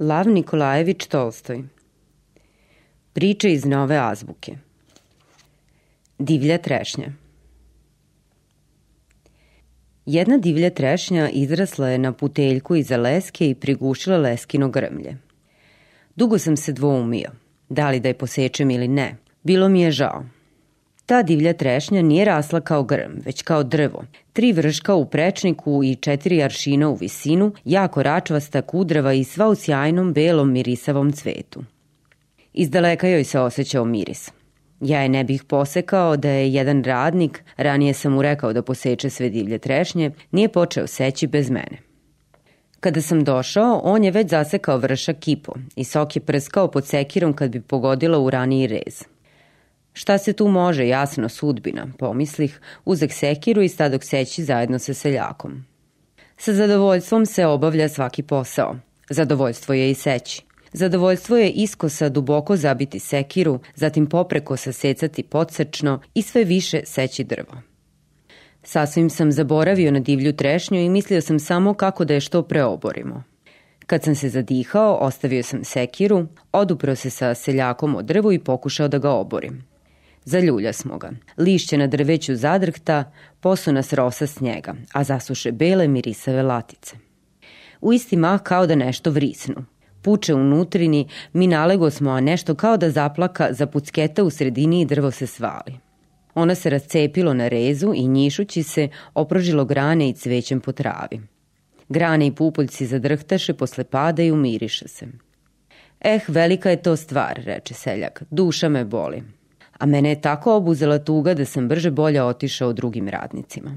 Lav Nikolajević Tolstoj Priče iz nove azbuke Divlja trešnja Jedna divlja trešnja izrasla je na puteljku iza leske i prigušila leskino grmlje. Dugo sam se dvoumio, da li da je posečem ili ne. Bilo mi je žao. Ta divlja trešnja nije rasla kao grm, već kao drvo. Tri vrška u prečniku i četiri aršina u visinu, jako račvasta kudrava i sva u sjajnom belom mirisavom cvetu. Iz daleka joj se osjećao miris. Ja je ne bih posekao da je jedan radnik, ranije sam mu rekao da poseče sve divlje trešnje, nije počeo seći bez mene. Kada sam došao, on je već zasekao vršak kipo i sok je prskao pod sekirom kad bi pogodila u raniji rez. Šta se tu može, jasno, sudbina, pomislih, uzek sekiru i stadok seći zajedno sa seljakom. Sa zadovoljstvom se obavlja svaki posao. Zadovoljstvo je i seći. Zadovoljstvo je iskosa duboko zabiti sekiru, zatim popreko sasecati podsrčno i sve više seći drvo. Sasvim sam zaboravio na divlju trešnju i mislio sam samo kako da je što preoborimo. Kad sam se zadihao, ostavio sam sekiru, odupro se sa seljakom od drvu i pokušao da ga oborim. Zaljulja smo ga. Lišće na drveću zadrhta, posu nas rosa snijega, a zasuše bele mirisave latice. U isti mah kao da nešto vrisnu. Puče unutrini, mi nalego smo, a nešto kao da zaplaka za pucketa u sredini i drvo se svali. Ona se rascepilo na rezu i njišući se oprožilo grane i cvećem po travi. Grane i pupoljci zadrhtaše posle pada i umiriše se. Eh, velika je to stvar, reče seljak, duša me boli a mene je tako obuzela tuga da sam brže bolje otišao drugim radnicima.